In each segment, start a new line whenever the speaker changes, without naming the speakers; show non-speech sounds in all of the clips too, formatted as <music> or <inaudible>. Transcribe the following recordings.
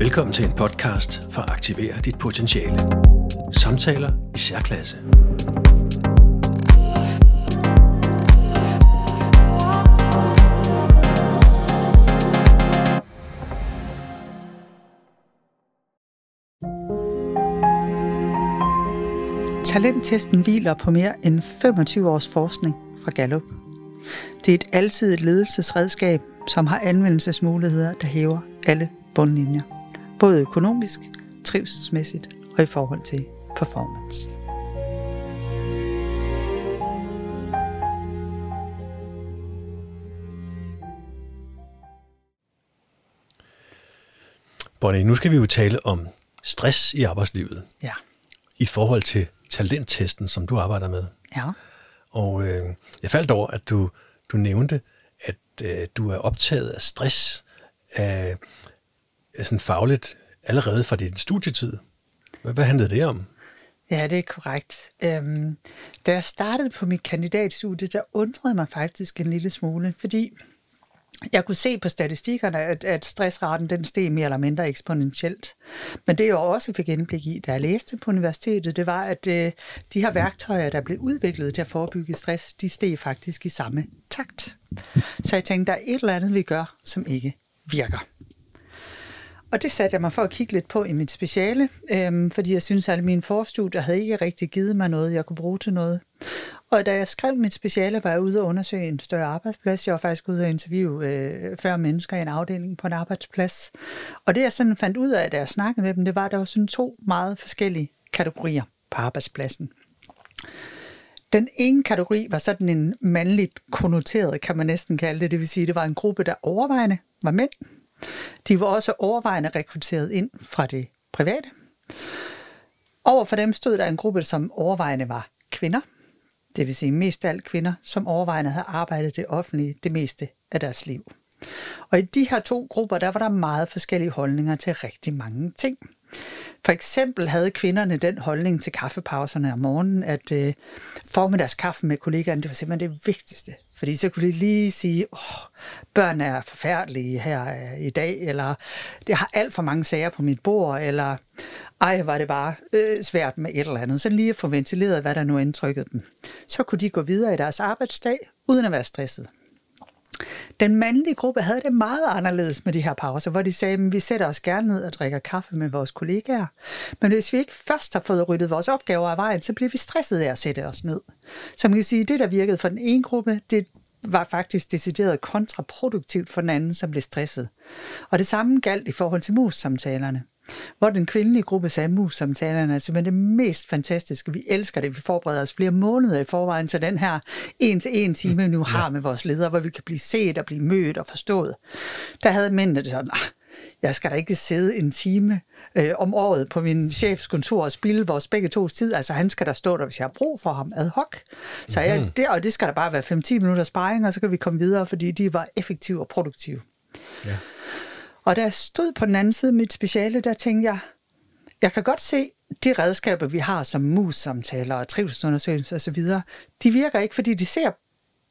Velkommen til en podcast for at aktivere dit potentiale. Samtaler i særklasse.
Talenttesten hviler på mere end 25 års forskning fra Gallup. Det er et alsidigt ledelsesredskab, som har anvendelsesmuligheder, der hæver alle bundlinjer. Både økonomisk, trivselsmæssigt og i forhold til performance.
Bonnie, nu skal vi jo tale om stress i arbejdslivet
Ja.
i forhold til talenttesten, som du arbejder med.
Ja.
Og øh, jeg faldt over, at du, du nævnte, at øh, du er optaget af stress af, sådan fagligt allerede fra din studietid. Hvad, hvad handlede det om?
Ja, det er korrekt. Øhm, da jeg startede på mit kandidatstudie, der undrede mig faktisk en lille smule, fordi jeg kunne se på statistikkerne, at, at stressraten den steg mere eller mindre eksponentielt. Men det jeg også fik indblik i, da jeg læste på universitetet, det var, at øh, de her værktøjer, der blev udviklet til at forebygge stress, de steg faktisk i samme takt. Så jeg tænkte, der er et eller andet, vi gør, som ikke virker. Og det satte jeg mig for at kigge lidt på i mit speciale, øhm, fordi jeg synes, at mine forstudier havde ikke rigtig givet mig noget, jeg kunne bruge til noget. Og da jeg skrev mit speciale, var jeg ude og undersøge en større arbejdsplads. Jeg var faktisk ude og interviewe øh, 40 mennesker i en afdeling på en arbejdsplads. Og det jeg sådan fandt ud af, da jeg snakkede med dem, det var, at der var sådan to meget forskellige kategorier på arbejdspladsen. Den ene kategori var sådan en mandligt konnoteret, kan man næsten kalde det. Det vil sige, det var en gruppe, der overvejende var mænd. De var også overvejende rekrutteret ind fra det private. Over for dem stod der en gruppe, som overvejende var kvinder. Det vil sige mest af alt kvinder, som overvejende havde arbejdet det offentlige det meste af deres liv. Og i de her to grupper, der var der meget forskellige holdninger til rigtig mange ting. For eksempel havde kvinderne den holdning til kaffepauserne om morgenen, at øh, formiddagskaffen med kollegaerne, det var simpelthen det vigtigste. Fordi så kunne de lige sige, åh, børn er forfærdelige her øh, i dag, eller det har alt for mange sager på mit bord, eller ej, var det bare øh, svært med et eller andet. Så lige at få ventileret, hvad der nu indtrykkede dem. Så kunne de gå videre i deres arbejdsdag, uden at være stresset. Den mandlige gruppe havde det meget anderledes med de her pauser, hvor de sagde, at vi sætter os gerne ned og drikker kaffe med vores kollegaer. Men hvis vi ikke først har fået ryddet vores opgaver af vejen, så bliver vi stresset af at sætte os ned. Så man kan sige, at det, der virkede for den ene gruppe, det var faktisk decideret kontraproduktivt for den anden, som blev stresset. Og det samme galt i forhold til mus-samtalerne. Hvor den kvindelige gruppe sagde, mus-samtalerne er simpelthen det mest fantastiske. Vi elsker det. Vi forbereder os flere måneder i forvejen til den her en til en time, vi nu har med vores ledere, hvor vi kan blive set og blive mødt og forstået. Der havde mændene det sådan, "Ah, jeg skal da ikke sidde en time øh, om året på min chefs kontor og spille vores begge tos tid. Altså han skal der stå der, hvis jeg har brug for ham ad hoc. Så jeg, det, og det skal der bare være 5-10 minutter sparring, og så kan vi komme videre, fordi de var effektive og produktive.
Ja.
Og da jeg stod på den anden side af mit speciale, der tænkte jeg, jeg kan godt se, de redskaber, vi har som mus-samtaler og trivselsundersøgelser osv., de virker ikke, fordi de ser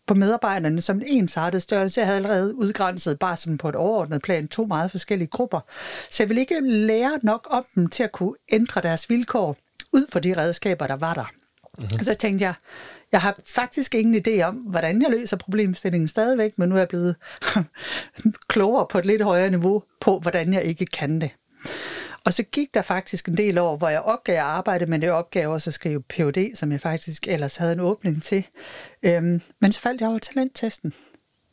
på medarbejderne som en ensartet størrelse. Jeg havde allerede udgrænset bare som på et overordnet plan to meget forskellige grupper. Så jeg ville ikke lære nok om dem til at kunne ændre deres vilkår ud for de redskaber, der var der. Mm-hmm. Så tænkte jeg, jeg har faktisk ingen idé om, hvordan jeg løser problemstillingen stadigvæk, men nu er jeg blevet <laughs> klogere på et lidt højere niveau på, hvordan jeg ikke kan det. Og så gik der faktisk en del år, hvor jeg opgav at arbejde med det opgave, og så skrive PhD, som jeg faktisk ellers havde en åbning til. Øhm, men så faldt jeg over talenttesten.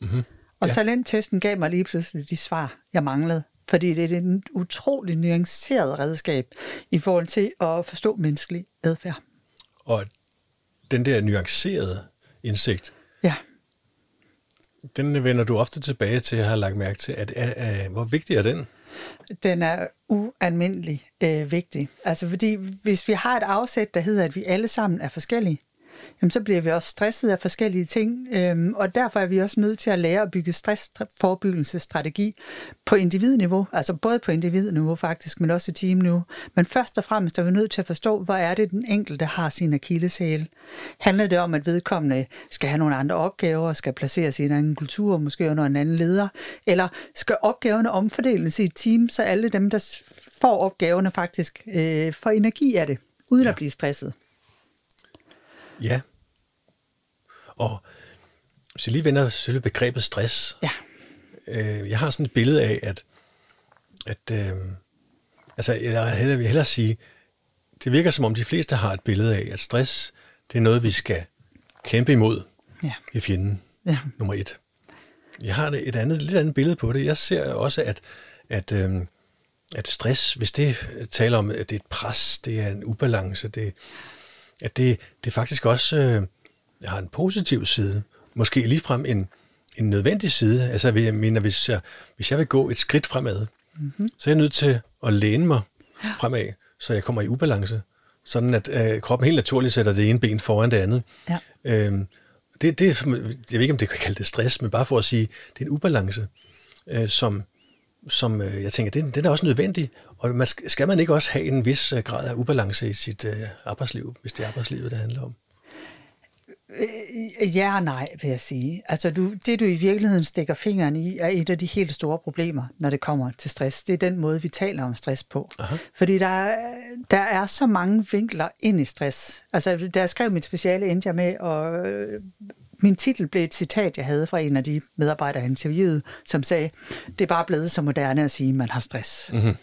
Mm-hmm. Og
Ja.
ja. talenttesten gav mig lige pludselig de svar, jeg manglede. Fordi det er et utroligt nuanceret redskab i forhold til at forstå menneskelig adfærd.
Og den der nuancerede indsigt,
Ja.
den vender du ofte tilbage til, jeg har lagt mærke til. At, at, at, hvor vigtig er den?
Den er ualmindelig øh, vigtig. Altså fordi hvis vi har et afsæt, der hedder, at vi alle sammen er forskellige, jamen så bliver vi også stresset af forskellige ting, øhm, og derfor er vi også nødt til at lære at bygge stressforebyggelsesstrategi på individniveau, altså både på individniveau faktisk, men også i teamniveau. Men først og fremmest er vi nødt til at forstå, hvor er det, den enkelte har sin akilleshæl. Handler det om, at vedkommende skal have nogle andre opgaver, skal placeres i en anden kultur, måske under en anden leder, eller skal opgaverne omfordeles i et team, så alle dem, der får opgaverne faktisk øh, får energi af det, uden ja. at blive stresset.
Ja. Og hvis jeg lige vender selve begrebet stress.
Ja.
Øh, jeg har sådan et billede af, at, at øh, altså, jeg vil hellere sige, det virker som om de fleste har et billede af, at stress, det er noget, vi skal kæmpe imod
ja.
i fjenden,
ja.
nummer et. Jeg har et andet, lidt andet billede på det. Jeg ser også, at, at, øh, at stress, hvis det taler om, at det er et pres, det er en ubalance, det, at det, det faktisk også øh, har en positiv side. Måske ligefrem en, en nødvendig side. Altså, jeg mener, hvis jeg, hvis jeg vil gå et skridt fremad, mm-hmm. så er jeg nødt til at læne mig fremad, så jeg kommer i ubalance. Sådan at øh, kroppen helt naturligt sætter det ene ben foran det andet.
Ja.
Øhm, det, det, jeg ved ikke, om det kan kalde det stress, men bare for at sige, det er en ubalance, øh, som, som øh, jeg tænker, den, den er også nødvendig. Og man, skal man ikke også have en vis øh, grad af ubalance i sit øh, arbejdsliv, hvis det er arbejdslivet, det handler om?
Øh, ja og nej, vil jeg sige. Altså, du, det du i virkeligheden stikker fingeren i, er et af de helt store problemer, når det kommer til stress. Det er den måde, vi taler om stress på. Aha. Fordi der er, der er så mange vinkler ind i stress. Altså, da jeg skrev mit speciale, endte jeg med, og min titel blev et citat, jeg havde fra en af de medarbejdere, jeg interviewede, som sagde, det er bare blevet så moderne at sige, at man har stress. Mm-hmm.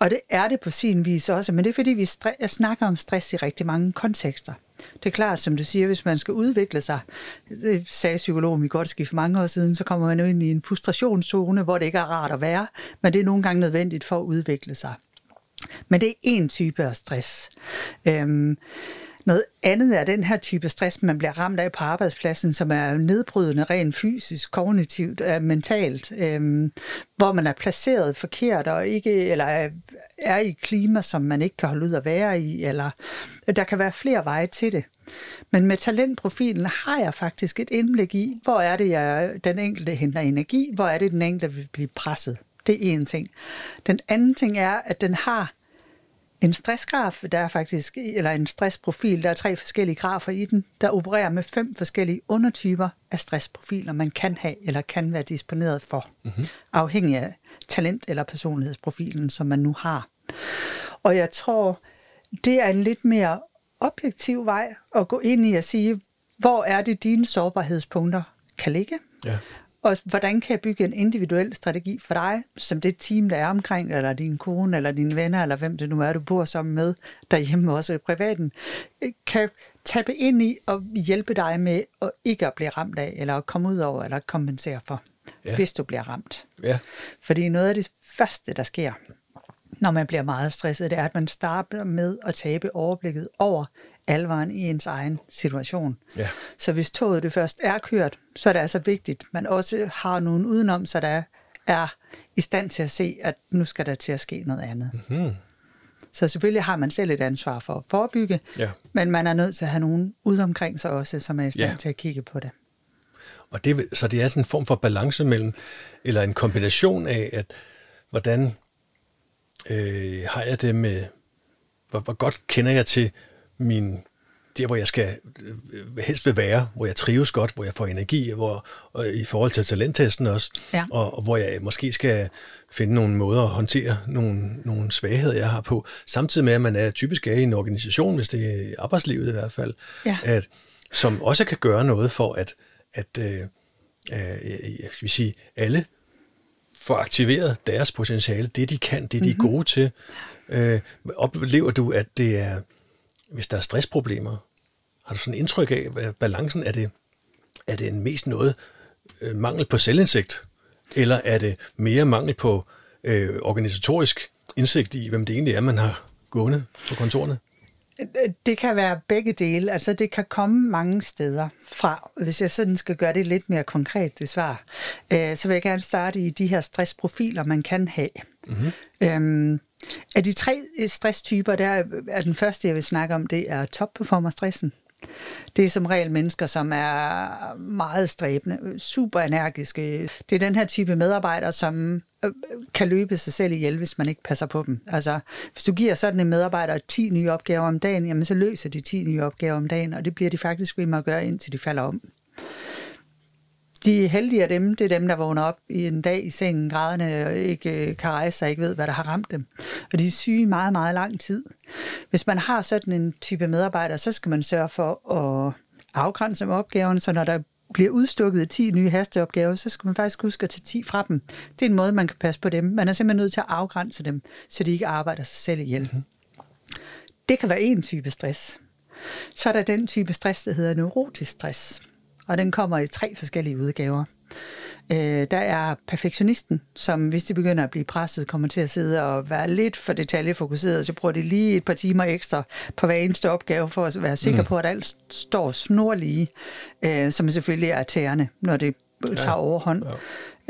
Og det er det på sin vis også, men det er fordi, vi jeg snakker om stress i rigtig mange kontekster. Det er klart, som du siger, hvis man skal udvikle sig, det sagde psykologen godt for mange år siden, så kommer man ind i en frustrationszone, hvor det ikke er rart at være, men det er nogle gange nødvendigt for at udvikle sig. Men det er en type af stress. Øhm, noget andet er den her type stress, man bliver ramt af på arbejdspladsen, som er nedbrydende rent fysisk, kognitivt, øh, mentalt, øh, hvor man er placeret forkert og ikke eller er, i i klima, som man ikke kan holde ud at være i, eller øh, der kan være flere veje til det. Men med talentprofilen har jeg faktisk et indblik i, hvor er det, jeg, den enkelte henter energi, hvor er det, den enkelte vil blive presset. Det er en ting. Den anden ting er, at den har en stressgraf, der er faktisk, eller en stressprofil, der er tre forskellige grafer i den, der opererer med fem forskellige undertyper af stressprofiler, man kan have eller kan være disponeret for, mm-hmm. afhængig af talent- eller personlighedsprofilen, som man nu har. Og jeg tror, det er en lidt mere objektiv vej at gå ind i at sige, hvor er det dine sårbarhedspunkter kan ligge,
ja.
Og hvordan kan jeg bygge en individuel strategi for dig, som det team, der er omkring, eller din kone, eller dine venner, eller hvem det nu er, du bor sammen med derhjemme, også i privaten, kan tabe ind i og hjælpe dig med at ikke at blive ramt af, eller at komme ud over, eller at kompensere for, ja. hvis du bliver ramt.
Ja.
Fordi noget af det første, der sker, når man bliver meget stresset, det er, at man starter med at tabe overblikket over alvoren i ens egen situation.
Ja.
Så hvis toget det først er kørt, så er det altså vigtigt, at man også har nogen udenom, så der er i stand til at se, at nu skal der til at ske noget andet. Mm-hmm. Så selvfølgelig har man selv et ansvar for at forebygge,
ja.
men man er nødt til at have nogen ude omkring sig også, som er i stand ja. til at kigge på det.
Og det, så det er sådan en form for balance mellem, eller en kombination af, at hvordan øh, har jeg det med, hvor, hvor godt kender jeg til min der, hvor jeg skal øh, helst vil være, hvor jeg trives godt, hvor jeg får energi, hvor, og i forhold til talenttesten også,
ja.
og, og hvor jeg måske skal finde nogle måder at håndtere nogle, nogle svagheder, jeg har på, samtidig med, at man er typisk er i en organisation, hvis det er arbejdslivet i hvert fald,
ja.
at, som også kan gøre noget for, at, at øh, øh, jeg vil sige, alle får aktiveret deres potentiale, det de kan, det de er gode til. Øh, oplever du, at det er hvis der er stressproblemer, har du sådan indtryk af, hvad balancen er det? Er det en mest noget øh, mangel på selvindsigt, eller er det mere mangel på øh, organisatorisk indsigt i, hvem det egentlig er, man har gående på kontorerne?
Det kan være begge dele. Altså det kan komme mange steder fra. Hvis jeg sådan skal gøre det lidt mere konkret, det svar, øh, så vil jeg gerne starte i de her stressprofiler, man kan have. Mm-hmm. Øhm, af de tre øh, stresstyper, der er den første, jeg vil snakke om, det er topperformer-stressen. Det er som regel mennesker, som er meget stræbende, øh, super energiske. Det er den her type medarbejdere, som øh, kan løbe sig selv ihjel, hvis man ikke passer på dem. Altså, hvis du giver sådan en medarbejder 10 nye opgaver om dagen, jamen så løser de 10 nye opgaver om dagen, og det bliver de faktisk ved med at gøre, indtil de falder om. De heldige af dem, det er dem, der vågner op i en dag i sengen, grædende og ikke øh, kan rejse sig, ikke ved, hvad der har ramt dem. Og de er syge meget, meget lang tid. Hvis man har sådan en type medarbejder, så skal man sørge for at afgrænse med opgaverne, så når der bliver udstukket 10 nye hasteopgaver, så skal man faktisk huske at tage 10 fra dem. Det er en måde, man kan passe på dem. Man er simpelthen nødt til at afgrænse dem, så de ikke arbejder sig selv ihjel. Mm-hmm. Det kan være en type stress. Så er der den type stress, der hedder neurotisk stress og den kommer i tre forskellige udgaver. Øh, der er perfektionisten, som hvis de begynder at blive presset, kommer til at sidde og være lidt for detaljefokuseret, så bruger de lige et par timer ekstra på hver eneste opgave, for at være sikker mm. på, at alt står snorlige, øh, som selvfølgelig er tærende, når det tager ja. overhånd. Ja.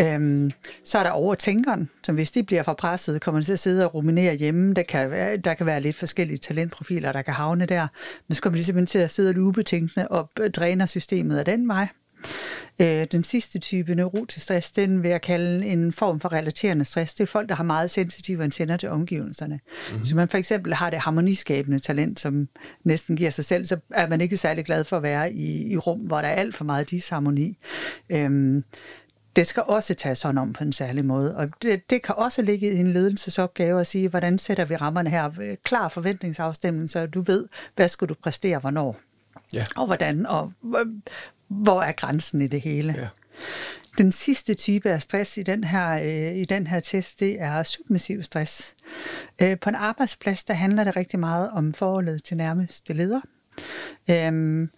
Øhm, så er der overtænkeren, som hvis de bliver for presset, kommer til at sidde og ruminere hjemme. Der kan, være, der kan være lidt forskellige talentprofiler, der kan havne der. Men så kommer de simpelthen til at sidde og lubetænkende og dræner systemet af den vej. Øh, den sidste type neurotisk stress, den vil jeg kalde en form for relaterende stress. Det er folk, der har meget sensitive antenner til omgivelserne. Mm-hmm. Så man for eksempel har det harmoniskabende talent, som næsten giver sig selv, så er man ikke særlig glad for at være i, i rum, hvor der er alt for meget disharmoni. Øhm, det skal også tages hånd om på en særlig måde. Og det, det kan også ligge i en ledelsesopgave at sige, hvordan sætter vi rammerne her? Klar forventningsafstemning, så du ved, hvad skal du præstere hvornår? Ja. Og hvordan, og hvor er grænsen i det hele? Ja. Den sidste type af stress i den her, øh, i den her test, det er submissiv stress. Øh, på en arbejdsplads, der handler det rigtig meget om forholdet til nærmeste leder. Øh,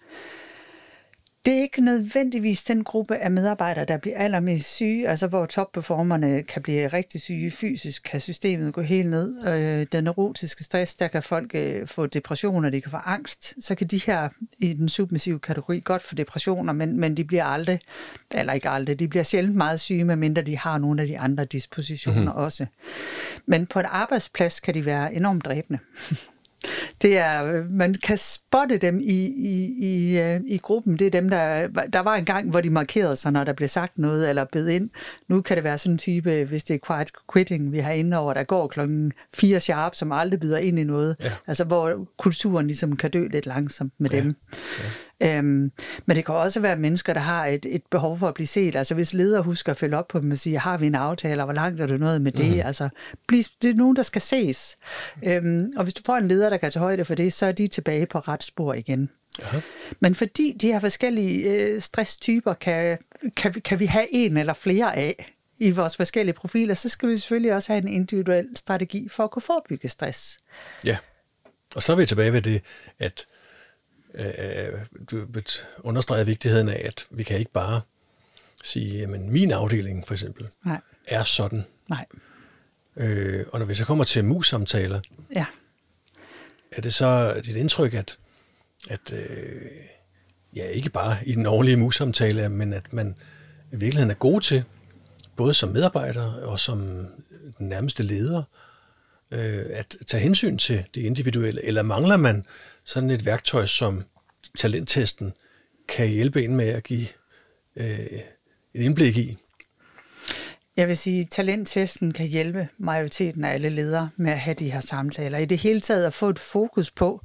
det er ikke nødvendigvis den gruppe af medarbejdere, der bliver allermest syge, altså hvor topperformerne kan blive rigtig syge fysisk, kan systemet gå helt ned. Øh, den neurotiske stress, der kan folk øh, få depressioner, de kan få angst. Så kan de her i den submissive kategori godt få depressioner, men, men de bliver aldrig, eller ikke aldrig, de bliver sjældent meget syge, medmindre de har nogle af de andre dispositioner mm-hmm. også. Men på en arbejdsplads kan de være enormt dræbende. Det er, man kan spotte dem i, i, i, øh, i gruppen. Det er dem, der... Der var en gang, hvor de markerede sig, når der blev sagt noget eller bed ind. Nu kan det være sådan en type, hvis det er quiet quitting, vi har inde over, der går klokken 4 sharp, som aldrig byder ind i noget. Ja. Altså, hvor kulturen ligesom kan dø lidt langsomt med ja. dem. Ja. Øhm, men det kan også være mennesker, der har et, et behov for at blive set. Altså hvis ledere husker at følge op på dem og sige, har vi en aftale, og hvor langt er du noget med det? Mm. Altså, det er nogen, der skal ses. Øhm, og hvis du får en leder, der kan tage højde for det, så er de tilbage på ret spor igen. Aha. Men fordi de her forskellige øh, stresstyper kan, kan, kan vi have en eller flere af i vores forskellige profiler, så skal vi selvfølgelig også have en individuel strategi for at kunne forebygge stress.
Ja, og så er vi tilbage ved det, at øh, du understreger vigtigheden af, at vi kan ikke bare sige, at min afdeling for eksempel Nej. er sådan.
Nej.
Øh, og når vi så kommer til mus-samtaler,
ja.
er det så dit indtryk, at, at øh, ja, ikke bare i den årlige mus-samtale, men at man i virkeligheden er god til, både som medarbejder og som den nærmeste leder, øh, at tage hensyn til det individuelle, eller mangler man sådan et værktøj som talenttesten kan hjælpe en med at give øh, et indblik i?
Jeg vil sige, at talenttesten kan hjælpe majoriteten af alle ledere med at have de her samtaler. I det hele taget at få et fokus på,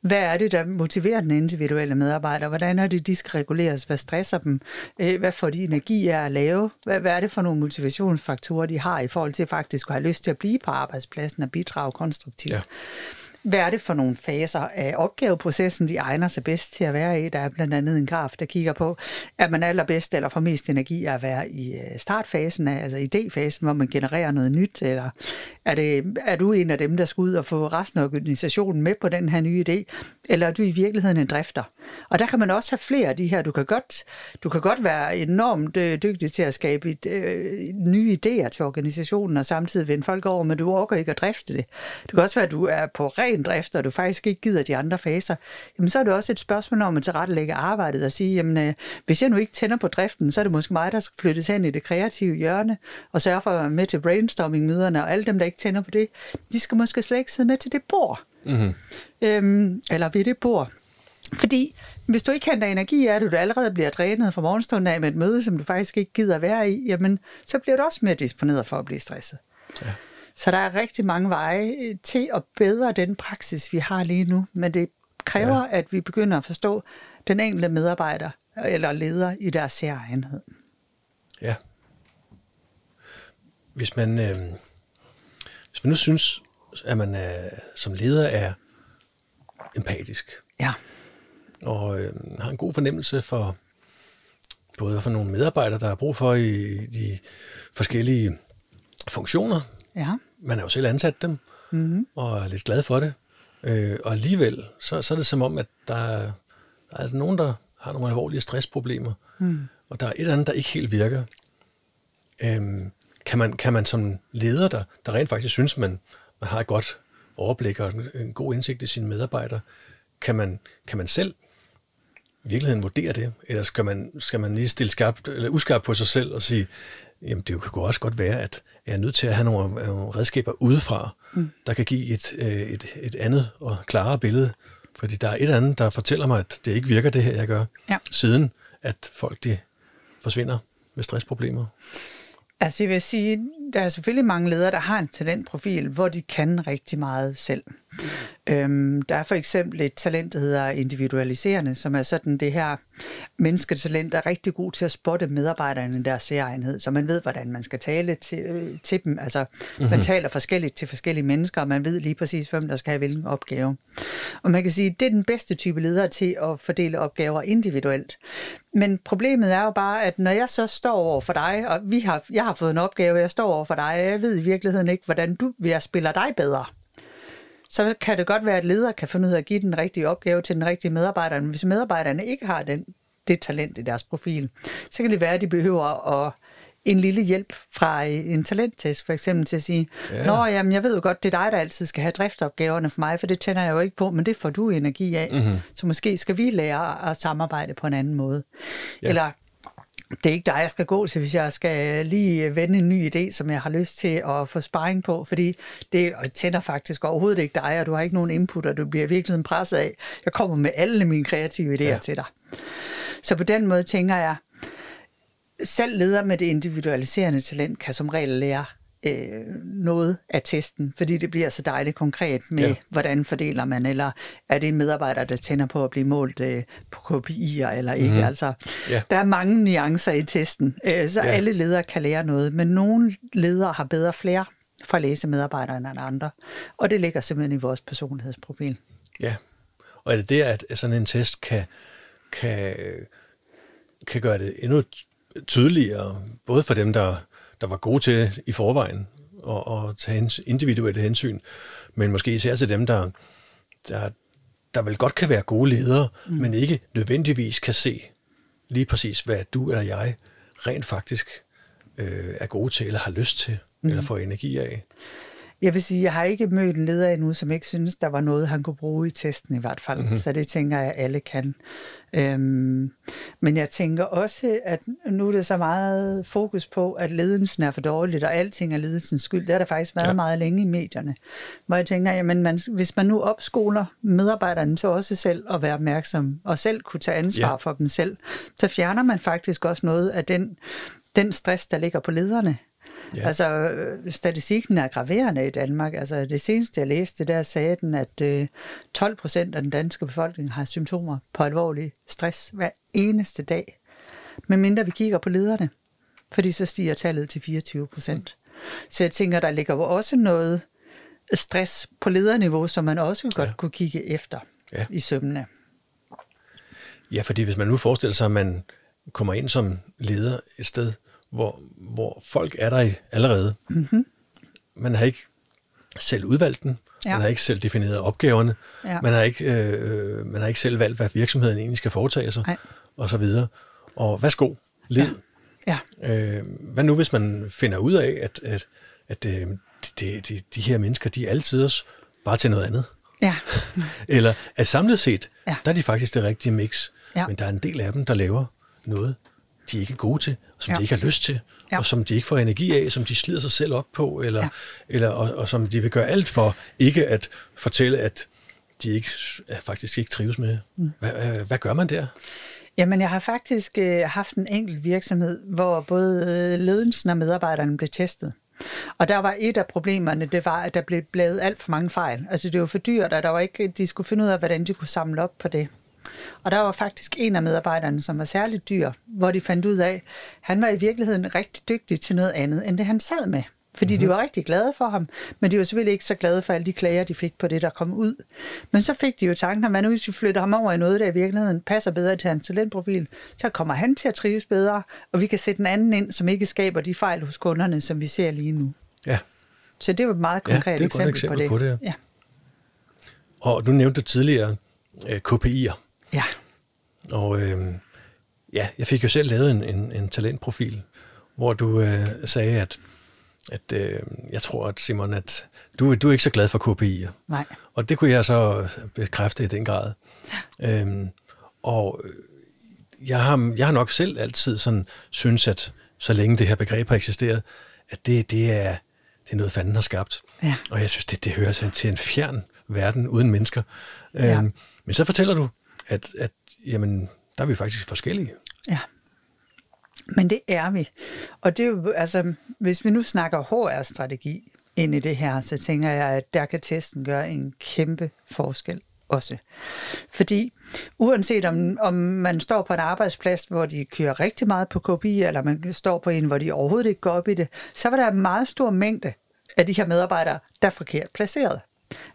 hvad er det, der motiverer den individuelle medarbejder? Hvordan er det, de skal reguleres? Hvad stresser dem? Øh, hvad får de energi af at lave? Hvad, hvad er det for nogle motivationsfaktorer, de har i forhold til faktisk at have lyst til at blive på arbejdspladsen og bidrage konstruktivt? Ja. Hvad er det for nogle faser af opgaveprocessen, de egner sig bedst til at være i? Der er blandt andet en graf, der kigger på, er man allerbedst eller får mest energi af at være i øh, startfasen, altså idéfasen, hvor man genererer noget nyt, eller er, det, er du en af dem, der skal ud og få resten af organisationen med på den her nye idé, eller er du i virkeligheden en drifter? Og der kan man også have flere af de her. Du kan godt, du kan godt være enormt øh, dygtig til at skabe et, øh, nye idéer til organisationen, og samtidig vende folk over, men du orker ikke at drifte det. Det kan også være, at du er på ren drift, og du faktisk ikke gider de andre faser. Jamen, så er det også et spørgsmål om at tilrettelægge arbejdet og sige, jamen, øh, hvis jeg nu ikke tænder på driften, så er det måske mig, der skal flyttes hen i det kreative hjørne, og sørge for at være med til brainstorming-møderne, og alle dem, der ikke tænder på det, de skal måske slet ikke sidde med til det bord. Mm-hmm. Øhm, eller ved det bord. Fordi hvis du ikke henter energi af det, du allerede bliver drænet fra morgenstunden af med et møde, som du faktisk ikke gider være i, jamen, så bliver du også mere disponeret for at blive stresset. Ja. Så der er rigtig mange veje til at bedre den praksis, vi har lige nu, men det kræver, ja. at vi begynder at forstå den enkelte medarbejder eller leder i deres særegenhed.
Ja. Hvis man, øh, hvis man nu synes, at man er, som leder er empatisk,
ja.
og øh, har en god fornemmelse for både for nogle medarbejdere, der er brug for i de forskellige funktioner.
Ja.
Man er jo selv ansat dem, mm-hmm. og er lidt glad for det. Øh, og alligevel, så, så er det som om, at der er, der er nogen, der har nogle alvorlige stressproblemer, mm. og der er et eller andet, der ikke helt virker. Øhm, kan, man, kan man som leder, der, der rent faktisk synes, man, man har et godt overblik og en, god indsigt i sine medarbejdere, kan man, kan man selv i virkeligheden vurdere det, eller skal man, skal man lige stille skarpt, eller uskarpt på sig selv og sige, jamen det kan jo også godt være, at jeg er nødt til at have nogle, nogle redskaber udefra, mm. der kan give et, øh, et, et andet og klarere billede. Fordi der er et andet, der fortæller mig, at det ikke virker det her, jeg gør, ja. siden at folk de forsvinder med stressproblemer.
Altså jeg vil sige, der er selvfølgelig mange ledere, der har en talentprofil, hvor de kan rigtig meget selv. Øhm, der er for eksempel et talent, der hedder individualiserende, som er sådan det her mennesketalent, der er rigtig god til at spotte medarbejderne i deres særegenhed, så man ved, hvordan man skal tale til, øh, til dem. Altså, mm-hmm. man taler forskelligt til forskellige mennesker, og man ved lige præcis, hvem der skal have hvilken opgave. Og man kan sige, det er den bedste type leder til at fordele opgaver individuelt. Men problemet er jo bare, at når jeg så står over for dig, og vi har, jeg har fået en opgave, jeg står over for dig, jeg ved i virkeligheden ikke, hvordan du, jeg spiller dig bedre så kan det godt være, at leder kan finde ud af at give den rigtige opgave til den rigtige medarbejder. Men hvis medarbejderne ikke har den, det talent i deres profil, så kan det være, at de behøver at en lille hjælp fra en talenttest, for eksempel til at sige, ja. Nå, jamen, jeg ved jo godt, det er dig, der altid skal have driftopgaverne for mig, for det tænder jeg jo ikke på, men det får du energi af. Mm-hmm. Så måske skal vi lære at samarbejde på en anden måde. Ja. Eller det er ikke dig, jeg skal gå til, hvis jeg skal lige vende en ny idé, som jeg har lyst til at få sparring på, fordi det tænder faktisk overhovedet ikke dig, og du har ikke nogen input, og du bliver virkelig presset af. Jeg kommer med alle mine kreative idéer ja. til dig. Så på den måde tænker jeg, selv leder med det individualiserende talent kan som regel lære øh, noget af testen, fordi det bliver så dejligt konkret med, ja. hvordan fordeler man, eller er det en medarbejder, der tænder på at blive målt øh, på KPI'er eller ikke. Mm. Altså, ja. Der er mange nuancer i testen, øh, så ja. alle ledere kan lære noget, men nogle ledere har bedre flere for at læse medarbejderne end andre, og det ligger simpelthen i vores personlighedsprofil.
Ja, og er det det, at sådan en test kan, kan, kan gøre det endnu tydeligere, både for dem, der der var gode til i forvejen at, at tage individuelle hensyn, men måske især til dem, der, der, der vel godt kan være gode ledere, mm. men ikke nødvendigvis kan se lige præcis, hvad du eller jeg rent faktisk øh, er gode til, eller har lyst til, mm. eller får energi af.
Jeg vil sige, jeg har ikke mødt en leder endnu, som ikke synes, der var noget, han kunne bruge i testen i hvert fald. Mm-hmm. Så det tænker jeg, alle kan. Øhm, men jeg tænker også, at nu er det så meget fokus på, at ledelsen er for dårligt, og alting er ledelsens skyld. Det har der faktisk været ja. meget længe i medierne. Hvor jeg tænker, jamen man, hvis man nu opskoler medarbejderne til også selv at være opmærksom, og selv kunne tage ansvar ja. for dem selv, så fjerner man faktisk også noget af den, den stress, der ligger på lederne. Ja. Altså, statistikken er graverende i Danmark. Altså, det seneste, jeg læste, der sagde den, at 12 øh, procent af den danske befolkning har symptomer på alvorlig stress hver eneste dag. Men mindre vi kigger på lederne, fordi så stiger tallet til 24 procent. Mm. Så jeg tænker, der ligger jo også noget stress på lederniveau, som man også godt ja. kunne kigge efter ja. i sømmene.
Ja, fordi hvis man nu forestiller sig, at man kommer ind som leder et sted, hvor, hvor folk er der allerede. Mm-hmm. Man har ikke selv udvalgt den, ja. man har ikke selv defineret opgaverne, ja. man, har ikke, øh, man har ikke selv valgt, hvad virksomheden egentlig skal foretage sig, Nej. og så videre. Og værsgo, led. Ja. Ja. Øh, hvad nu, hvis man finder ud af, at, at, at øh, de, de, de her mennesker, de er altid også bare til noget andet?
Ja. <laughs>
Eller at samlet set, ja. der er de faktisk det rigtige mix, ja. men der er en del af dem, der laver noget, de ikke er gode til, som ja. de ikke har lyst til, ja. og som de ikke får energi af, som de slider sig selv op på, eller, ja. eller, og, og som de vil gøre alt for ikke at fortælle, at de ikke, faktisk ikke trives med. Hvad, hvad gør man der?
Jamen, jeg har faktisk øh, haft en enkelt virksomhed, hvor både øh, ledelsen og medarbejderne blev testet. Og der var et af problemerne, det var, at der blev lavet alt for mange fejl. Altså det var for dyrt, og der var ikke, de skulle finde ud af, hvordan de kunne samle op på det. Og der var faktisk en af medarbejderne, som var særligt dyr, hvor de fandt ud af, at han var i virkeligheden rigtig dygtig til noget andet, end det han sad med. Fordi mm-hmm. de var rigtig glade for ham, men de var selvfølgelig ikke så glade for alle de klager, de fik på det, der kom ud. Men så fik de jo tanken, at man nu hvis vi flytter ham over i noget, der i virkeligheden passer bedre til hans talentprofil, så kommer han til at trives bedre, og vi kan sætte en anden ind, som ikke skaber de fejl hos kunderne, som vi ser lige nu.
Ja.
Så det var et meget konkret
ja, det er et
eksempel,
eksempel
på det.
på det.
Ja.
Og du nævnte tidligere øh, KPI'er.
Ja.
Og øh, ja, jeg fik jo selv lavet en, en, en talentprofil, hvor du øh, sagde, at, at øh, jeg tror, at Simon, at du, du er ikke så glad for KPI'er.
Nej.
Og det kunne jeg så bekræfte i den grad. Ja. Øhm, og jeg har, jeg har nok selv altid sådan synes, at så længe det her begreb har eksisteret, at det, det, er, det er noget, fanden har skabt.
Ja.
Og jeg synes, det, det hører sig til en fjern verden uden mennesker.
Ja.
Øhm, men så fortæller du, at, at jamen, der er vi faktisk forskellige.
Ja. Men det er vi. Og det er jo, altså, hvis vi nu snakker HR-strategi ind i det her, så tænker jeg, at der kan testen gøre en kæmpe forskel også. Fordi uanset om, om man står på en arbejdsplads, hvor de kører rigtig meget på KPI, eller man står på en, hvor de overhovedet ikke går op i det, så var der en meget stor mængde af de her medarbejdere, der er forkert placeret.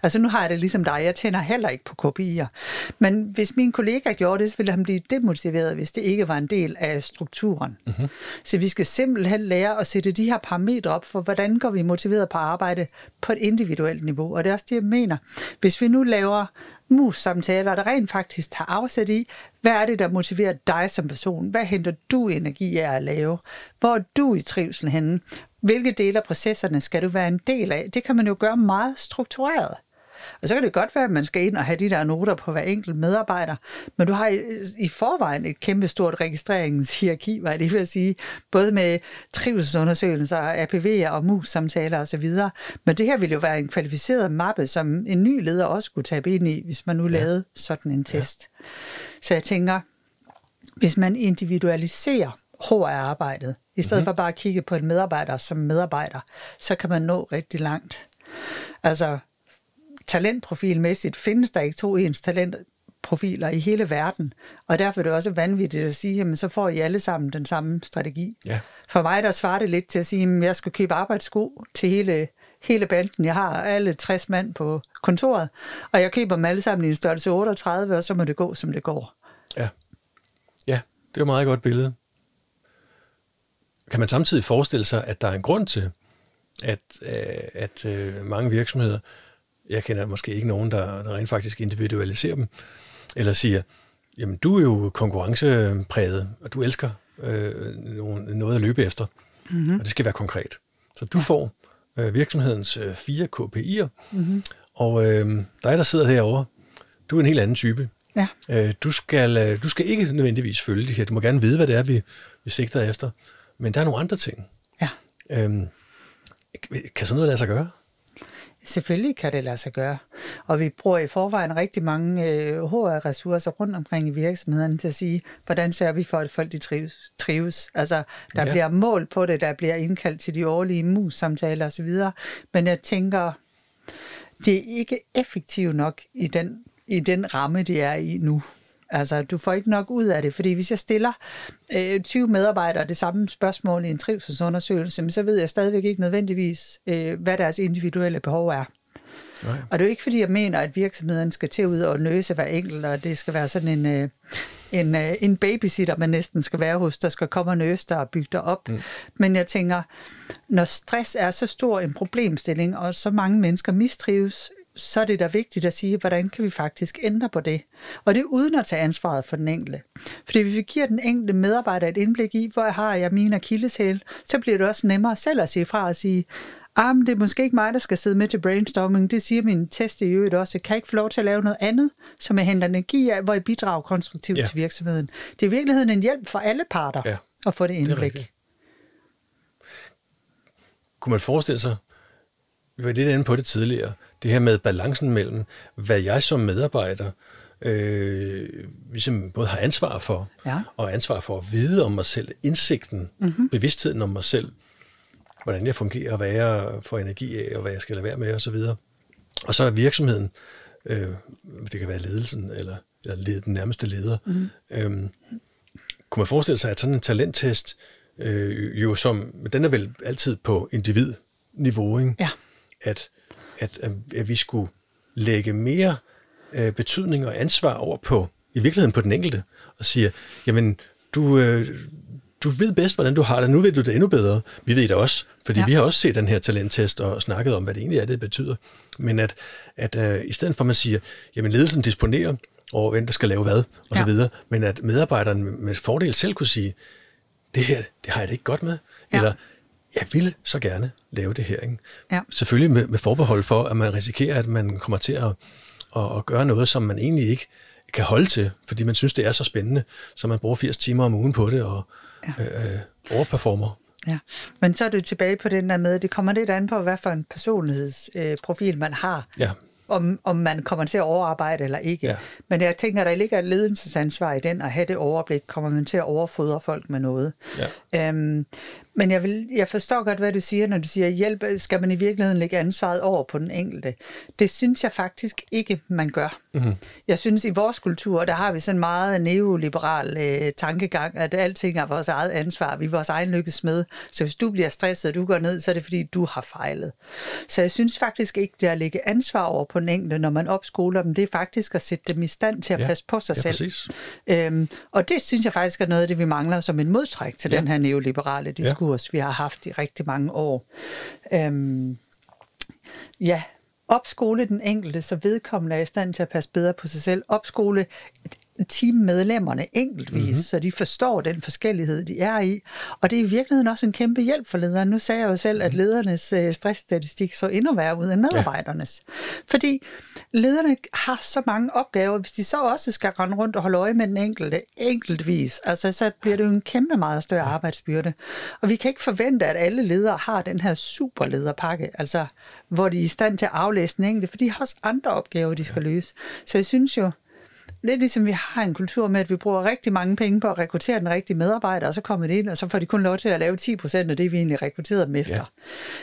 Altså nu har jeg det ligesom dig, jeg tænder heller ikke på KPI'er. Men hvis min kollega gjorde det, så ville han blive demotiveret, hvis det ikke var en del af strukturen. Mm-hmm. Så vi skal simpelthen lære at sætte de her parametre op for, hvordan går vi motiveret på arbejde på et individuelt niveau. Og det er også det, jeg mener. Hvis vi nu laver mus-samtaler, der rent faktisk tager afsæt i, hvad er det, der motiverer dig som person? Hvad henter du energi af at lave? Hvor er du i trivsel henne? Hvilke dele af processerne skal du være en del af? Det kan man jo gøre meget struktureret. Og så kan det godt være, at man skal ind og have de der noter på hver enkelt medarbejder, men du har i, i forvejen et kæmpe stort registreringshierarki, var det vil jeg sige, både med trivselsundersøgelser, APV'er og mus-samtaler osv. Men det her ville jo være en kvalificeret mappe, som en ny leder også kunne tabe ind i, hvis man nu ja. lavede sådan en test. Ja. Så jeg tænker, hvis man individualiserer HR-arbejdet, i stedet mm-hmm. for bare at kigge på en medarbejder som medarbejder, så kan man nå rigtig langt. Altså, talentprofilmæssigt findes der ikke to ens talentprofiler i hele verden, og derfor er det også vanvittigt at sige, jamen så får I alle sammen den samme strategi.
Ja.
For mig der svarer det lidt til at sige, at jeg skal købe arbejdssko til hele, hele banden. Jeg har alle 60 mand på kontoret, og jeg køber dem alle sammen i en størrelse 38, og så må det gå, som det går.
Ja, ja det er et meget godt billede. Kan man samtidig forestille sig, at der er en grund til, at, at, at øh, mange virksomheder jeg kender måske ikke nogen, der, der rent faktisk individualiserer dem, eller siger, jamen du er jo konkurrencepræget, og du elsker øh, noget at løbe efter, mm-hmm. og det skal være konkret. Så du får øh, virksomhedens øh, fire KPI'er, mm-hmm. og øh, dig, der sidder herovre, du er en helt anden type.
Ja.
Øh, du, skal, øh, du skal ikke nødvendigvis følge det her. Du må gerne vide, hvad det er, vi, vi sigter efter. Men der er nogle andre ting.
Ja.
Øhm, kan sådan noget lade sig gøre?
Selvfølgelig kan det lade sig gøre. Og vi bruger i forvejen rigtig mange øh, HR-ressourcer rundt omkring i virksomhederne til at sige, hvordan sørger vi for, at folk de trives. trives. Altså, der ja. bliver mål på det, der bliver indkaldt til de årlige mus-samtaler osv. Men jeg tænker, det er ikke effektivt nok i den, i den ramme, det er i nu. Altså, du får ikke nok ud af det, fordi hvis jeg stiller øh, 20 medarbejdere det samme spørgsmål i en trivselsundersøgelse, så ved jeg stadigvæk ikke nødvendigvis, øh, hvad deres individuelle behov er. Nej. Og det er jo ikke, fordi jeg mener, at virksomheden skal til ud og nøse hver enkelt, og det skal være sådan en, øh, en, øh, en babysitter, man næsten skal være hos, der skal komme og nøse dig og bygge dig op. Mm. Men jeg tænker, når stress er så stor en problemstilling, og så mange mennesker mistrives, så er det da vigtigt at sige, hvordan kan vi faktisk ændre på det? Og det er uden at tage ansvaret for den enkelte. Fordi hvis vi giver den enkelte medarbejder et indblik i, hvor har jeg mine akilleshæl, så bliver det også nemmere selv at sige fra og sige, ah, men det er måske ikke mig, der skal sidde med til brainstorming. Det siger min test i øvrigt også. Jeg kan ikke få lov til at lave noget andet, som jeg henter energi af, hvor jeg bidrager konstruktivt ja. til virksomheden. Det er i virkeligheden en hjælp for alle parter ja. at få det indblik. Det
Kunne man forestille sig, vi var lidt inde på det tidligere, det her med balancen mellem, hvad jeg som medarbejder øh, ligesom både har ansvar for,
Ja.
og ansvar for at vide om mig selv, indsigten, mm-hmm. bevidstheden om mig selv, hvordan jeg fungerer, hvad jeg får energi af, og hvad jeg skal lade være med, osv. Og så er virksomheden, øh, det kan være ledelsen, eller, eller led, den nærmeste leder. Mm. Øhm, kunne man forestille sig, at sådan en talenttest, øh, jo som, den er vel altid på individniveau, ikke?
Ja.
At, at, at vi skulle lægge mere øh, betydning og ansvar over på, i virkeligheden på den enkelte, og siger, jamen, du, øh, du ved bedst, hvordan du har det. Nu ved du det endnu bedre. Vi ved det også, fordi ja. Vi har også set den her talenttest og snakket om, hvad det egentlig er, det betyder. Men at, at øh, i stedet for, at man siger, jamen ledelsen disponerer over, hvem der skal lave hvad, og. Ja. så videre, men at medarbejderen med fordel selv kunne sige, det her, det har jeg det ikke godt med,
Ja.
eller jeg vil så gerne lave det her. Ikke?
Ja.
Selvfølgelig med, med forbehold for, at man risikerer, at man kommer til at, at, at gøre noget, som man egentlig ikke kan holde til, fordi man synes, det er så spændende, så man bruger 80 timer om ugen på det og ja. øh, øh, overperformer.
Ja, men så er du tilbage på den der med, det kommer lidt an på, hvad for en personlighedsprofil øh, man har.
Ja.
Om, om man kommer til at overarbejde eller ikke.
Ja.
Men jeg tænker, der ligger et ledelsesansvar i den, at have det overblik, kommer man til at overfodre folk med noget.
Ja.
Øhm, men jeg, vil, jeg forstår godt, hvad du siger, når du siger, hjælp, skal man i virkeligheden lægge ansvaret over på den enkelte. Det synes jeg faktisk ikke, man gør. Mm-hmm. Jeg synes, i vores kultur, der har vi sådan meget neoliberal øh, tankegang, at alting er vores eget ansvar. Vi er vores egen lykkes med. Så hvis du bliver stresset, og du går ned, så er det fordi, du har fejlet. Så jeg synes faktisk ikke, det er at lægge ansvar over på den enkelte, når man opskoler dem. Det er faktisk at sætte dem i stand til at
Ja.
passe på sig
Ja,
selv.
præcis.
Øhm, og det synes jeg faktisk er noget af det, vi mangler som en modtræk til
Ja.
den her neoliberale diskurs, ja vi har haft i rigtig mange år. Øhm, ja, opskole den enkelte, så vedkommende er i stand til at passe bedre på sig selv. Opskole teammedlemmerne enkeltvis, mm-hmm. så de forstår den forskellighed, de er i. Og det er i virkeligheden også en kæmpe hjælp for lederen. Nu sagde jeg jo selv, at ledernes øh, stressstatistik så endnu værre ud end medarbejdernes. Ja. Fordi lederne har så mange opgaver, hvis de så også skal rende rundt og holde øje med den enkelte enkeltvis, altså så bliver det jo en kæmpe meget større arbejdsbyrde. Og vi kan ikke forvente, at alle ledere har den her superlederpakke, altså hvor de er i stand til at aflæse den enkelte, for de har også andre opgaver, de skal løse. Så jeg synes jo, lidt ligesom vi har en kultur med, at vi bruger rigtig mange penge på at rekruttere den rigtige medarbejder, og så kommer det ind, og så får de kun lov til at lave 10 procent af det, vi egentlig rekrutterede dem efter.
Ja.
Ja.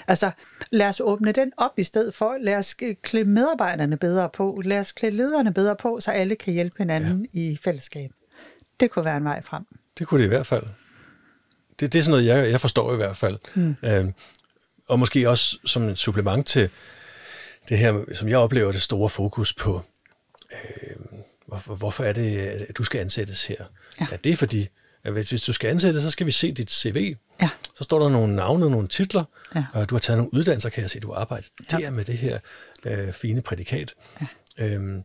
Altså, lad os åbne den op i stedet for. Lad os klæde medarbejderne bedre på. Lad os klæde lederne bedre på, så alle kan hjælpe hinanden ja. i fællesskab. Det kunne være en vej frem.
Det kunne det i hvert fald. Det, det er sådan noget, jeg, jeg forstår i hvert fald. Mm. Øhm, og måske også som et supplement til det her, som jeg oplever, det store fokus på, øh, hvorfor, hvorfor er det, at du skal ansættes her?
Ja.
ja det er fordi, at hvis du skal ansættes, så skal vi se dit CV.
Ja.
Så står der nogle navne og nogle titler,
Ja.
og du har taget nogle uddannelser, kan jeg se, du har arbejdet
Ja.
der med det her øh, fine prædikat. Ja. Øhm,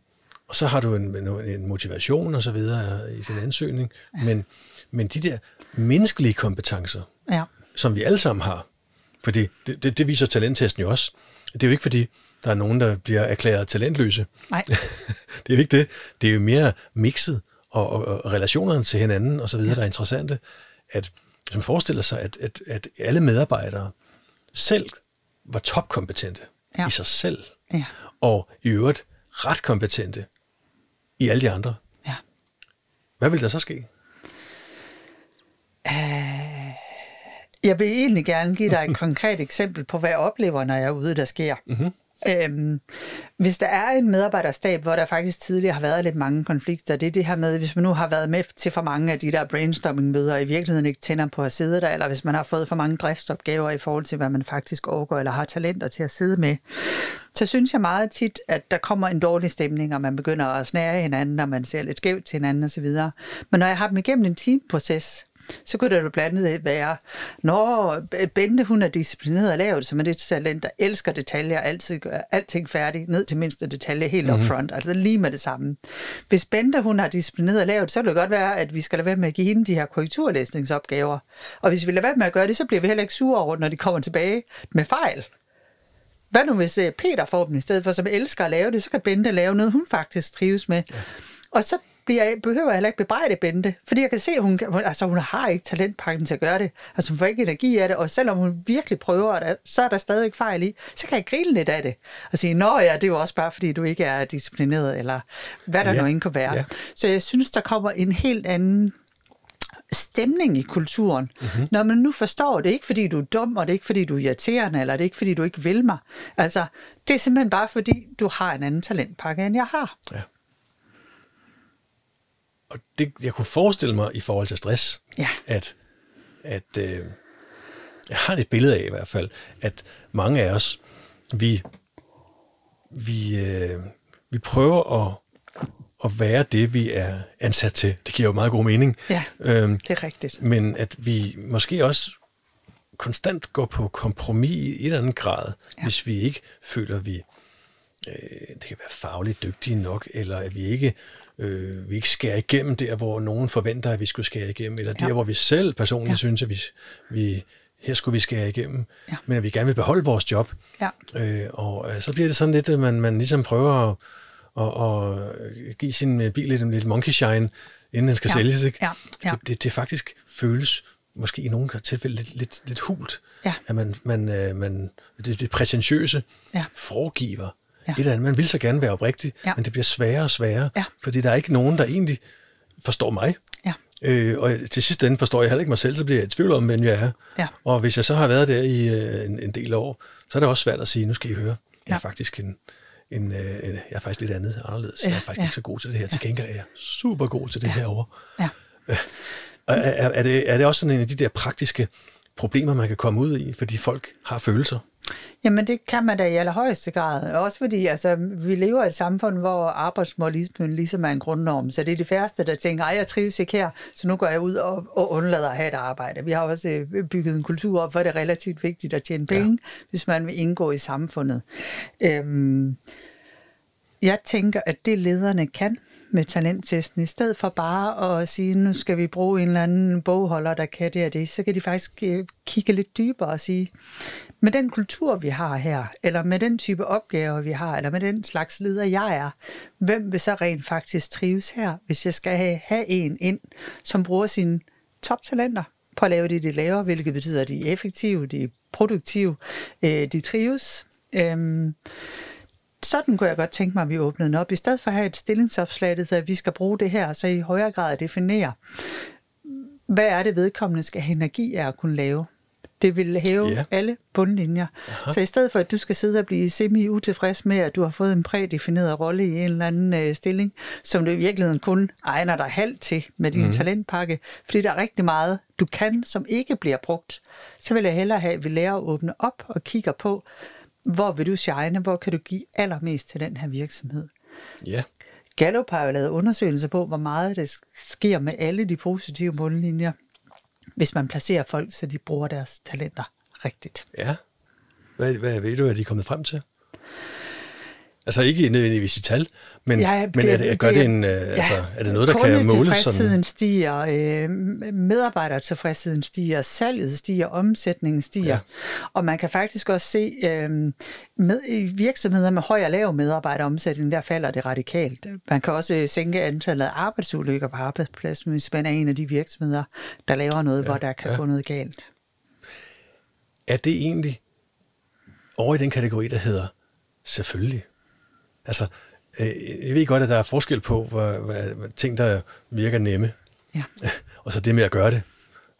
og så har du en, en, motivation og så videre i din ansøgning. Ja. Men, men de der menneskelige kompetencer,
Ja.
som vi alle sammen har, fordi det, det, det viser talenttesten jo også. Det er jo ikke fordi, der er nogen, der bliver erklæret talentløse.
Nej. <laughs>
det er jo ikke det. Det er jo mere mixet og, og, og relationerne til hinanden og så videre, ja. der er interessante. At, hvis man forestiller sig, at, at, at alle medarbejdere selv var topkompetente
Ja.
i sig selv,
Ja.
og i øvrigt ret kompetente i alle de andre.
Ja.
Hvad vil der så ske?
Jeg vil egentlig gerne give dig et konkret eksempel på, hvad jeg oplever, når jeg er ude, der sker. Mm-hmm. Øhm, hvis der er en medarbejderstab, hvor der faktisk tidligere har været lidt mange konflikter, det er det her med, hvis man nu har været med til for mange af de der brainstorming-møder, og i virkeligheden ikke tænder på at sidde der, eller hvis man har fået for mange driftsopgaver i forhold til, hvad man faktisk overgår, eller har talenter til at sidde med, så synes jeg meget tit, at der kommer en dårlig stemning, og man begynder at snære hinanden, og man ser lidt skævt til hinanden osv. Men når jeg har dem igennem en teamproces, så kunne det jo blandt andet være, når Bente hun er disciplineret og lavet, som er det talent, der elsker detaljer, altid gør alting færdigt, ned til mindste detalje, helt mm-hmm. upfront, altså lige med det samme. Hvis Bente hun har disciplineret og lavet, så kan det godt være, at vi skal lade være med at give hende de her korrekturlæsningsopgaver. Og hvis vi lader være med at gøre det, så bliver vi heller ikke sure over, når de kommer tilbage med fejl. Hvad nu hvis øh, Peter får dem i stedet for, som elsker at lave det, så kan Bente lave noget, hun faktisk trives med. Ja. Og så bliver, behøver jeg heller ikke bebrejde Bente, fordi jeg kan se, at hun, altså, hun har ikke talentpakken til at gøre det. Altså hun får ikke energi af det, og selvom hun virkelig prøver det, så er der stadig fejl i. Så kan jeg grine lidt af det og sige, nå ja, det er jo også bare, fordi du ikke er disciplineret, eller hvad der ja. nu ikke kan være. Ja. Så jeg synes, der kommer en helt anden stemning i kulturen. Mm-hmm. Når man nu forstår det, ikke fordi du er dum, og det er ikke fordi du er irriterende, eller det er ikke fordi du ikke vil mig. Altså, det er simpelthen bare fordi, du har en anden talentpakke, end jeg har. Ja.
Og det, jeg kunne forestille mig i forhold til stress,
ja.
at, at øh, jeg har et billede af i hvert fald, at mange af os, vi, vi, øh, vi prøver at at være det, vi er ansat til. Det giver jo meget god mening.
Ja, øhm, det er rigtigt.
Men at vi måske også konstant går på kompromis i et eller andet grad, ja. hvis vi ikke føler, vi øh, det kan være fagligt dygtige nok, eller at vi ikke, øh, vi ikke skærer igennem der, hvor nogen forventer, at vi skulle skære igennem, eller ja. der, hvor vi selv personligt ja. synes, at vi, vi her skulle vi skære igennem, ja. men at vi gerne vil beholde vores job.
Ja.
Øh, og øh, så bliver det sådan lidt, at man, man ligesom prøver at og, og give sin øh, bil lidt, lidt monkey shine, inden den skal ja. sælges. Ikke?
Ja. Ja.
Det, det, det faktisk føles måske i nogle tilfælde lidt, lidt, lidt hult,
ja.
at man, man, øh, man, det, det prætentiøse
ja.
foregiver ja. et eller andet. Man vil så gerne være oprigtig,
ja.
men det bliver sværere og sværere,
ja.
fordi der er ikke nogen, der egentlig forstår mig.
Ja.
Øh, og til sidst ende forstår jeg heller ikke mig selv, så bliver jeg i tvivl om, hvem jeg er.
Ja.
Og hvis jeg så har været der i øh, en, en del år, så er det også svært at sige, nu skal I høre, jeg er faktisk en, en, øh, jeg er faktisk lidt andet anderledes. Ja, jeg er faktisk ja. ikke så god til det her. Til gengæld er jeg super god til det ja. herovre.
Ja.
Øh, er, er, det, er det også sådan en af de der praktiske problemer, man kan komme ud i, fordi folk har følelser?
Jamen det kan man da i allerhøjeste grad. Også fordi altså, vi lever i et samfund, hvor arbejdsmålismen ligesom er en grundnorm. Så det er det færreste, der tænker, at jeg trives ikke her, så nu går jeg ud og, og undlader at have et arbejde. Vi har også øh, bygget en kultur op, hvor det er relativt vigtigt at tjene penge, ja. hvis man vil indgå i samfundet. Øhm, jeg tænker, at det lederne kan med talenttesten, i stedet for bare at sige, nu skal vi bruge en eller anden bogholder, der kan det og det, så kan de faktisk øh, kigge lidt dybere og sige, med den kultur, vi har her, eller med den type opgaver, vi har, eller med den slags leder, jeg er, hvem vil så rent faktisk trives her, hvis jeg skal have, have en ind, som bruger sine toptalenter på at lave det, de laver, hvilket betyder, at de er effektive, de er produktive, øh, de trives. Øhm, sådan kunne jeg godt tænke mig, at vi åbnede den op. I stedet for at have et stillingsopslag, der at vi skal bruge det her, så i højere grad definere, hvad er det vedkommende skal have energi af at kunne lave. Det vil hæve ja. alle bundlinjer. Aha. Så i stedet for, at du skal sidde og blive semi-utilfreds med, at du har fået en prædefineret rolle i en eller anden øh, stilling, som du i virkeligheden kun egner dig halvt til med din mm. talentpakke, fordi der er rigtig meget, du kan, som ikke bliver brugt, så vil jeg hellere have, at vi lærer at åbne op og kigger på, hvor vil du shine, hvor kan du give allermest til den her virksomhed.
Ja.
Gallup har jo lavet undersøgelser på, hvor meget det sker med alle de positive bundlinjer, hvis man placerer folk, så de bruger deres talenter rigtigt.
Ja. Hvad, hvad ved du, hvad de er kommet frem til? Altså ikke nødvendigvis i tal, men, ja, det, men er det, gør det, en, øh, ja, altså, er det noget, der kan måles?
Tilfredsheden stiger, øh, medarbejdertilfredsheden stiger, salget stiger, omsætningen stiger. Ja. Og man kan faktisk også se, øh, med, i virksomheder med høj og lav medarbejderomsætning, der falder det radikalt. Man kan også sænke antallet af arbejdsulykker på arbejdspladsen, hvis man er en af de virksomheder, der laver noget, ja, hvor der kan ja. gå noget galt.
Er det egentlig over i den kategori, der hedder selvfølgelig? Altså, øh, jeg ved godt, at der er forskel på, hvad, hvad, ting, der virker nemme,
ja. <laughs>
og så det med at gøre det.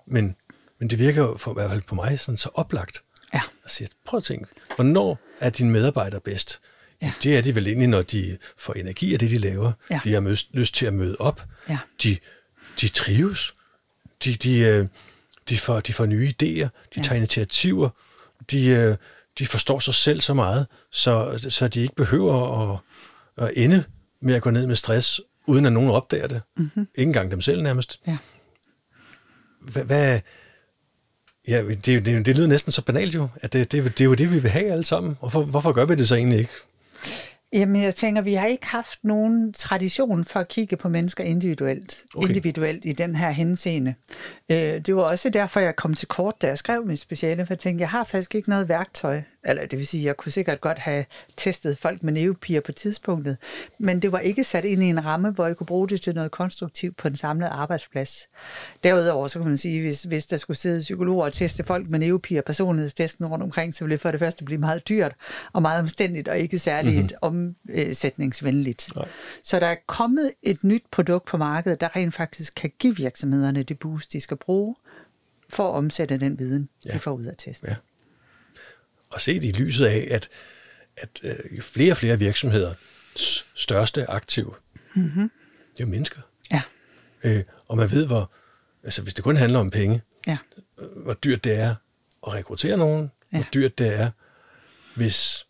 Men, men det virker jo for, i hvert fald på mig sådan så oplagt.
Ja.
At sige, prøv at tænke, hvornår er dine medarbejdere bedst? Ja. Det er de vel egentlig, når de får energi af det, de laver.
Ja.
De har mød, lyst til at møde op.
Ja.
De, de trives. De, de, øh, de, får, de får nye idéer. De ja. tager initiativer. De, øh, de forstår sig selv så meget, så, så de ikke behøver at, at ende med at gå ned med stress, uden at nogen opdager det. Mm-hmm. Ikke engang dem selv nærmest.
Ja.
Hvad, hvad Ja, det, det, det lyder næsten så banalt jo, at det, det, det er jo det, vi vil have alle sammen. Hvorfor, hvorfor gør vi det så egentlig ikke?
Jamen, jeg tænker, vi har ikke haft nogen tradition for at kigge på mennesker individuelt, okay. individuelt i den her henseende. Øh, det var også derfor, jeg kom til kort, da jeg skrev mit speciale, for jeg tænkte, jeg har faktisk ikke noget værktøj eller det vil sige, jeg kunne sikkert godt have testet folk med neopier på tidspunktet, men det var ikke sat ind i en ramme, hvor jeg kunne bruge det til noget konstruktivt på en samlet arbejdsplads. Derudover så kan man sige, hvis, hvis der skulle sidde psykologer og teste folk med neopier personlighedstesten rundt omkring, så ville det for det første blive meget dyrt og meget omstændigt og ikke særligt mm-hmm. omsætningsvenligt. Nej. Så der er kommet et nyt produkt på markedet, der rent faktisk kan give virksomhederne det boost, de skal bruge for at omsætte den viden, ja. de får ud af testen. Ja.
Og set i lyset af, at, at øh, flere og flere virksomheder største aktiv, mm-hmm. det er jo mennesker.
Ja.
Øh, og man ved, hvor, altså hvis det kun handler om penge,
ja.
Øh, hvor dyrt det er at rekruttere nogen, ja. hvor dyrt det er, hvis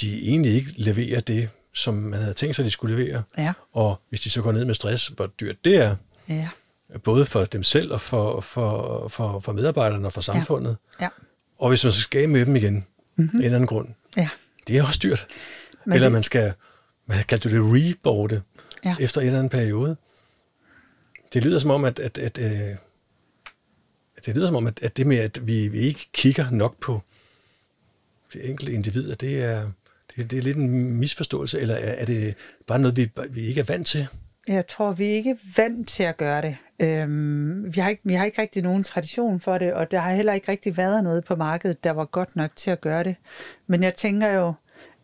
de egentlig ikke leverer det, som man havde tænkt sig, de skulle levere.
Ja.
Og hvis de så går ned med stress, hvor dyrt det er.
Ja.
Både for dem selv og for, for, for, for medarbejderne og for samfundet.
Ja. Ja.
Og hvis man så skal med dem igen, mm-hmm. en eller anden grund,
ja.
det er også dyrt. Men eller det... man skal, man kan det reboarde ja. efter en eller anden periode. Det lyder som om, at, at, at, øh, det lyder som om, at, at det med, at vi, vi ikke kigger nok på det enkelte individ, at det er, det, det er lidt en misforståelse, eller er, er det bare noget, vi, vi ikke er vant til?
Jeg tror, vi er ikke vant til at gøre det. Øhm, vi, har ikke, vi har ikke rigtig nogen tradition for det, og der har heller ikke rigtig været noget på markedet, der var godt nok til at gøre det. Men jeg tænker jo,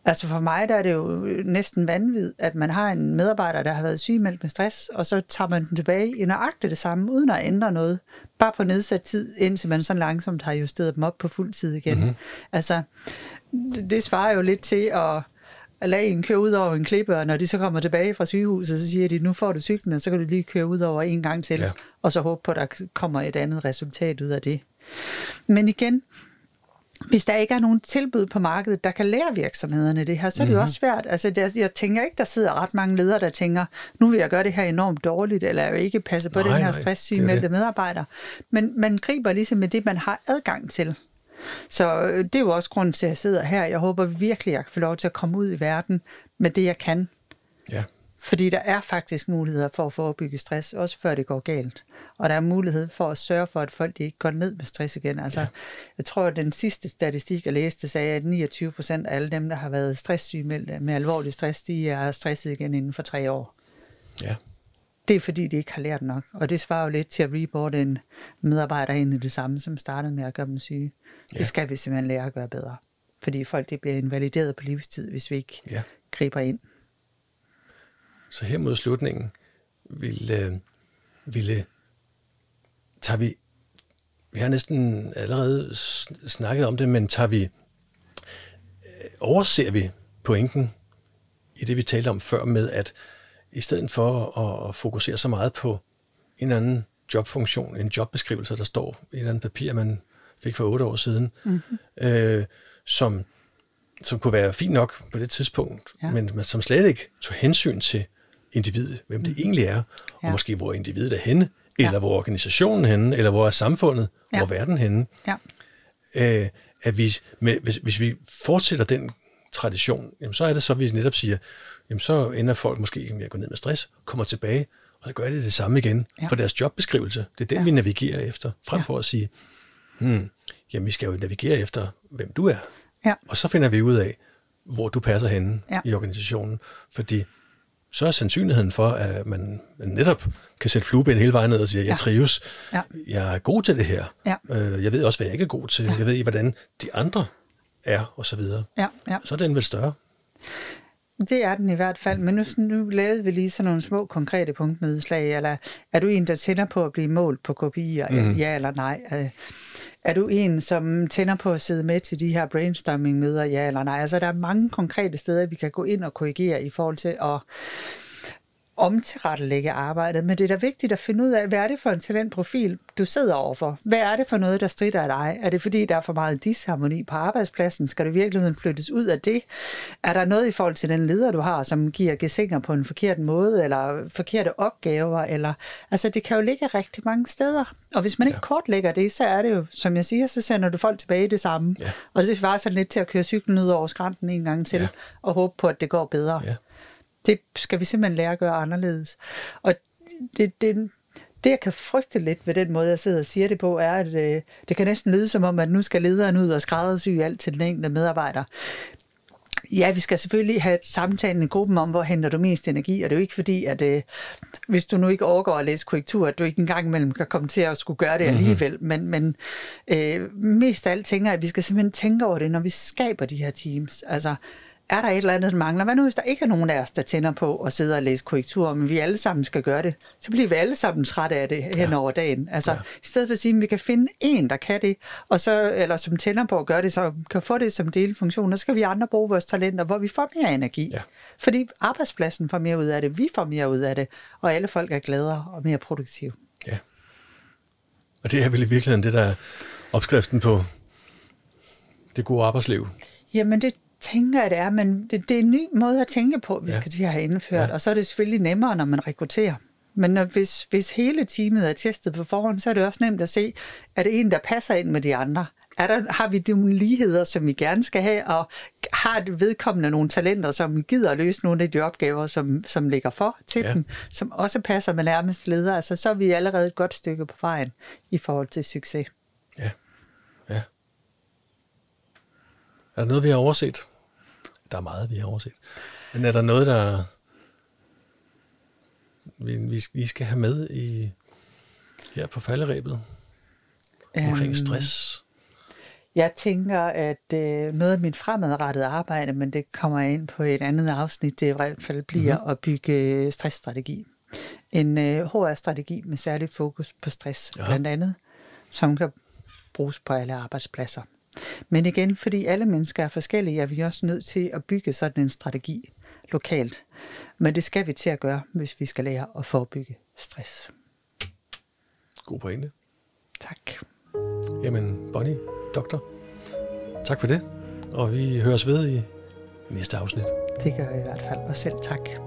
altså for mig der er det jo næsten vanvittigt, at man har en medarbejder, der har været sygemeldt med stress, og så tager man den tilbage i nøjagtigt det samme, uden at ændre noget. Bare på nedsat tid, indtil man så langsomt har justeret dem op på fuld tid igen. Mm-hmm. Altså, det svarer jo lidt til at at lade en køre ud over en klippe, og når de så kommer tilbage fra sygehuset, så siger de, nu får du cyklen, og så kan du lige køre ud over en gang til, ja. og så håbe på, at der kommer et andet resultat ud af det. Men igen, hvis der ikke er nogen tilbud på markedet, der kan lære virksomhederne det her, så er det mm-hmm. jo mhm. også svært. Altså, der, jeg tænker ikke, der sidder ret mange ledere, der tænker, nu vil jeg gøre det her enormt dårligt, eller jeg vil ikke passe på nej, den her stresssygemeldte medarbejder. Men man griber ligesom med det, man har adgang til. Så øh, det er jo også grunden til, at jeg sidder her. Jeg håber virkelig, at jeg kan få lov til at komme ud i verden med det, jeg kan.
Ja.
Fordi der er faktisk muligheder for at forebygge stress, også før det går galt. Og der er mulighed for at sørge for, at folk ikke går ned med stress igen. Altså, ja. Jeg tror, at den sidste statistik, jeg læste, sagde, at 29 procent af alle dem, der har været stresssygemeldte med alvorlig stress, de er stresset igen inden for tre år.
Ja.
Det er fordi, de ikke har lært nok. Og det svarer jo lidt til at reboarde en medarbejder ind i det samme, som startede med at gøre dem syge. Ja. Det skal vi simpelthen lære at gøre bedre. Fordi folk det bliver invalideret på livstid, hvis vi ikke ja. griber ind.
Så her mod slutningen ville, øh, ville tager vi, vi har næsten allerede snakket om det, men tager vi, øh, overser vi pointen i det, vi talte om før med, at i stedet for at fokusere så meget på en anden jobfunktion, en jobbeskrivelse, der står i et eller andet papir, man fik for otte år siden, mm-hmm. øh, som, som kunne være fint nok på det tidspunkt, ja. men som slet ikke tog hensyn til individet, hvem det mm-hmm. egentlig er, ja. og måske hvor individet er henne, ja. eller hvor organisationen er henne, eller hvor er samfundet, ja. hvor er verden henne.
Ja.
Øh, at vi, med, hvis, hvis vi fortsætter den tradition, jamen så er det så, at vi netop siger, jamen så ender folk måske med at gå ned med stress, kommer tilbage, og så gør det det samme igen ja. for deres jobbeskrivelse. Det er den, ja. vi navigerer efter, frem for ja. at sige, hmm, jamen vi skal jo navigere efter, hvem du er.
Ja.
Og så finder vi ud af, hvor du passer henne ja. i organisationen. Fordi så er sandsynligheden for, at man, man netop kan sætte flueben hele vejen ned og sige, jeg ja. trives,
ja.
jeg er god til det her.
Ja.
Øh, jeg ved også, hvad jeg ikke er god til. Ja. Jeg ved, hvordan de andre er, og så videre.
Ja. Ja.
Så er den vel større.
Det er den i hvert fald, men nu, nu lavede vi lige sådan nogle små konkrete punktnedslag, eller er du en, der tænder på at blive målt på kopier, mm. ja eller nej? Øh, er du en, som tænder på at sidde med til de her brainstorming-møder, ja eller nej? Altså, der er mange konkrete steder, vi kan gå ind og korrigere i forhold til at omtilrettelægge arbejdet, men det er da vigtigt at finde ud af, hvad er det for en talentprofil, du sidder overfor? Hvad er det for noget, der strider af dig? Er det fordi, der er for meget disharmoni på arbejdspladsen? Skal det i virkeligheden flyttes ud af det? Er der noget i forhold til den leder, du har, som giver gesinger på en forkert måde, eller forkerte opgaver? Eller, altså, det kan jo ligge rigtig mange steder. Og hvis man ikke ja. kortlægger det, så er det jo, som jeg siger, så sender du folk tilbage i det samme. Ja. Og det var sådan lidt til at køre cyklen ud over skrænten en gang til, ja. og håbe på, at det går bedre.
Ja.
Det skal vi simpelthen lære at gøre anderledes. Og det, det, det jeg kan frygte lidt ved den måde, jeg sidder og siger det på, er, at øh, det kan næsten lyde som om, at nu skal lederen ud og skræddersy alt til den enkelte medarbejder. Ja, vi skal selvfølgelig have samtalen i gruppen om, hvor henter du mest energi, og det er jo ikke fordi, at øh, hvis du nu ikke overgår at læse korrektur, at du ikke engang imellem kan komme til at skulle gøre det mhm. alligevel, mm-hmm. men, men øh, mest af alt tænker jeg, at vi skal simpelthen tænke over det, når vi skaber de her teams. Altså, er der et eller andet, der mangler? Hvad nu, hvis der ikke er nogen af os, der tænder på at sidde og læse korrektur, men vi alle sammen skal gøre det? Så bliver vi alle sammen trætte af det hen over dagen. Altså, ja. i stedet for at sige, at vi kan finde en, der kan det, og så, eller som tænder på at gøre det, så kan få det som delfunktion, og så skal vi andre bruge vores talenter, hvor vi får mere energi. Ja. Fordi arbejdspladsen får mere ud af det, vi får mere ud af det, og alle folk er gladere og mere produktive.
Ja. Og det er vel i virkeligheden det, der er opskriften på det gode arbejdsliv.
Jamen, det, tænker jeg, det er, men det, det er en ny måde at tænke på, vi ja. skal til at have indført, ja. og så er det selvfølgelig nemmere, når man rekrutterer. Men når, hvis, hvis hele teamet er testet på forhånd, så er det også nemt at se, er det en, der passer ind med de andre? Er der, har vi nogle ligheder, som vi gerne skal have, og har det vedkommende nogle talenter, som gider at løse nogle af de opgaver, som, som ligger for til ja. dem, som også passer med nærmest ledere, altså så er vi allerede et godt stykke på vejen i forhold til succes.
Ja, ja. Er der noget, vi har overset? Der er meget, vi har overset. Men er der noget, der vi, vi skal have med i her på falderæbet? Omkring øhm, stress?
Jeg tænker, at øh, noget af mit fremadrettede arbejde, men det kommer ind på et andet afsnit, det i hvert fald bliver mm-hmm. at bygge øh, stressstrategi. En øh, HR-strategi med særligt fokus på stress, ja. blandt andet, som kan bruges på alle arbejdspladser. Men igen, fordi alle mennesker er forskellige, er vi også nødt til at bygge sådan en strategi lokalt. Men det skal vi til at gøre, hvis vi skal lære at forebygge stress.
God pointe.
Tak.
Jamen, Bonnie, doktor, tak for det. Og vi høres ved i næste afsnit.
Det gør jeg i hvert fald, og selv tak.